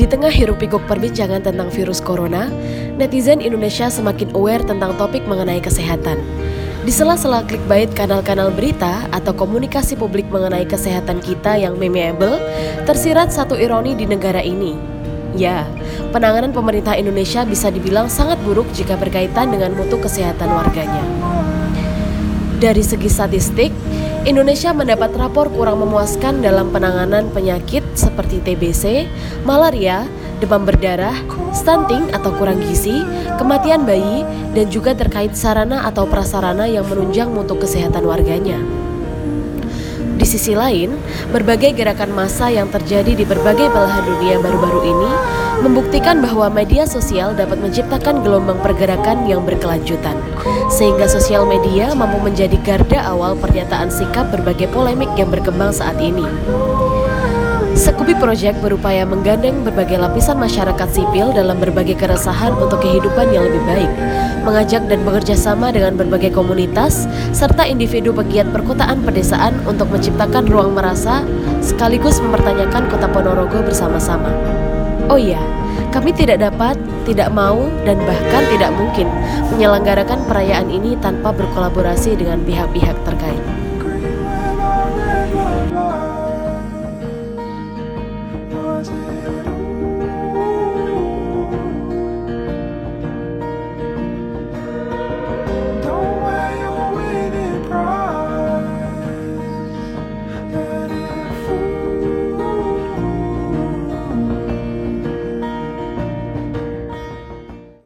Di tengah hiruk-pikuk perbincangan tentang virus corona, netizen Indonesia semakin aware tentang topik mengenai kesehatan. Di sela-sela clickbait kanal-kanal berita atau komunikasi publik mengenai kesehatan kita yang memeable, tersirat satu ironi di negara ini. Ya, penanganan pemerintah Indonesia bisa dibilang sangat buruk jika berkaitan dengan mutu kesehatan warganya. Dari segi statistik, Indonesia mendapat rapor kurang memuaskan dalam penanganan penyakit seperti TBC, malaria, demam berdarah, stunting atau kurang gizi, kematian bayi, dan juga terkait sarana atau prasarana yang menunjang mutu kesehatan warganya. Sisi lain, berbagai gerakan massa yang terjadi di berbagai belahan dunia baru-baru ini membuktikan bahwa media sosial dapat menciptakan gelombang pergerakan yang berkelanjutan, sehingga sosial media mampu menjadi garda awal pernyataan sikap berbagai polemik yang berkembang saat ini. Sekubi Project berupaya menggandeng berbagai lapisan masyarakat sipil dalam berbagai keresahan untuk kehidupan yang lebih baik, mengajak dan bekerja sama dengan berbagai komunitas, serta individu pegiat perkotaan pedesaan untuk menciptakan ruang merasa, sekaligus mempertanyakan kota Ponorogo bersama-sama. Oh iya, kami tidak dapat, tidak mau, dan bahkan tidak mungkin menyelenggarakan perayaan ini tanpa berkolaborasi dengan pihak-pihak terkait.